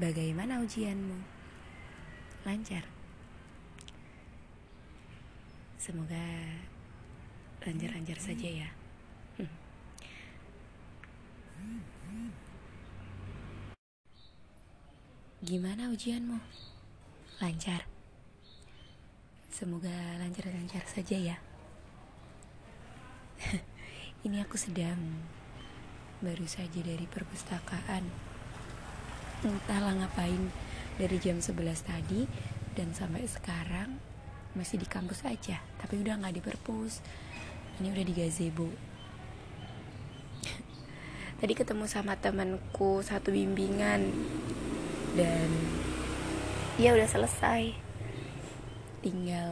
Bagaimana ujianmu? Lancar? Semoga lancar-lancar saja ya. Gimana ujianmu? Lancar? Semoga lancar-lancar saja ya. Ini aku sedang baru saja dari perpustakaan. Entahlah ngapain dari jam 11 tadi dan sampai sekarang masih di kampus aja, tapi udah nggak di perpus. Ini udah di gazebo. Tadi ketemu sama temanku satu bimbingan dan dia udah selesai. Tinggal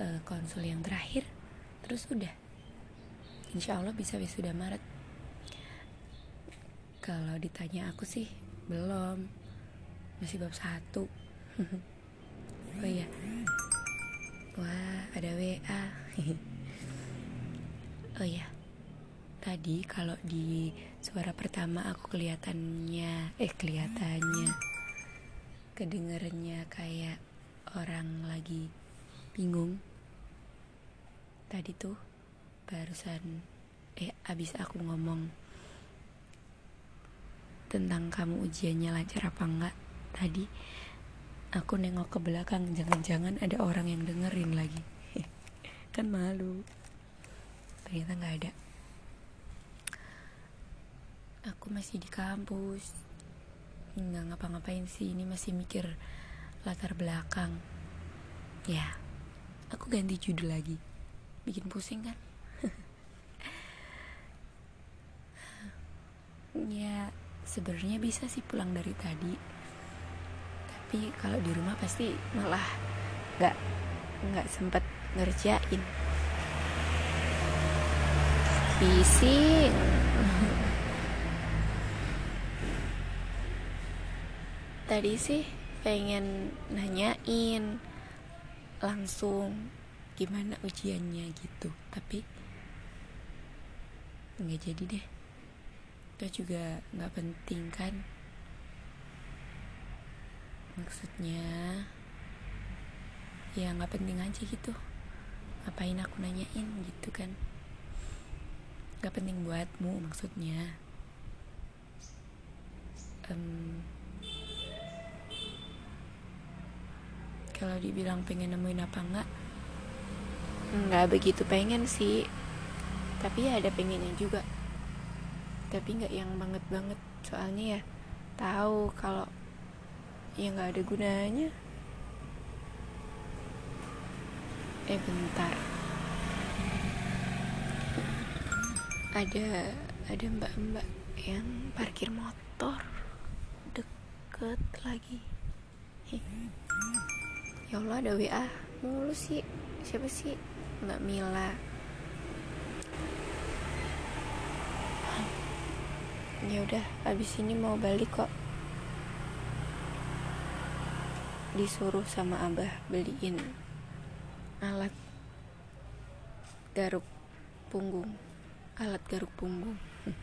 uh, konsul yang terakhir, terus udah. Insya Allah bisa wisuda Maret. Kalau ditanya aku sih belum, masih bab satu. oh iya, wah ada WA. oh iya, tadi kalau di suara pertama aku kelihatannya, eh kelihatannya, kedengarannya kayak orang lagi bingung. Tadi tuh barusan eh abis aku ngomong tentang kamu ujiannya lancar apa enggak. Tadi aku nengok ke belakang jangan-jangan ada orang yang dengerin lagi. Kan malu. Ternyata nggak ada. Aku masih di kampus. Nggak ngapa-ngapain sih ini masih mikir latar belakang. Ya aku ganti judul lagi. Bikin pusing kan? Ya sebenarnya bisa sih pulang dari tadi. Tapi kalau di rumah pasti malah nggak nggak sempet ngerjain. Bising tadi sih pengen nanyain langsung gimana ujiannya gitu. Tapi nggak jadi deh itu juga nggak penting kan? Maksudnya ya nggak penting aja gitu. Ngapain aku nanyain gitu kan? Nggak penting buatmu maksudnya. Um, kalau dibilang pengen nemuin apa enggak nggak begitu pengen sih. Tapi ya ada pengennya juga tapi nggak yang banget banget. Soalnya ya tahu kalau ya nggak ada gunanya. Eh bentar. Ada ada mbak-mbak yang parkir motor deket lagi. Hih. ya Allah ada WA mulu sih. Siapa sih? Mbak Mila ya udah abis ini mau balik kok. Disuruh sama abah beliin alat garuk punggung. Alat garuk punggung.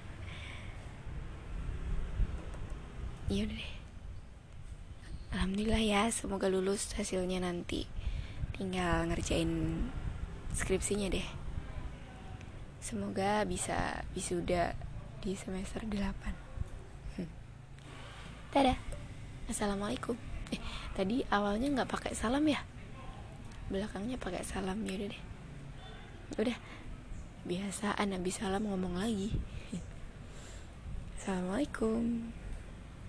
Ya udah deh. Alhamdulillah ya semoga lulus hasilnya nanti. Tinggal ngerjain skripsinya deh. Semoga bisa wisuda di semester 8 hmm. Dadah. Assalamualaikum. Eh tadi awalnya nggak pakai salam ya? Belakangnya pakai salam ya udah deh. Udah. Biasaan habis salam ngomong lagi. Assalamualaikum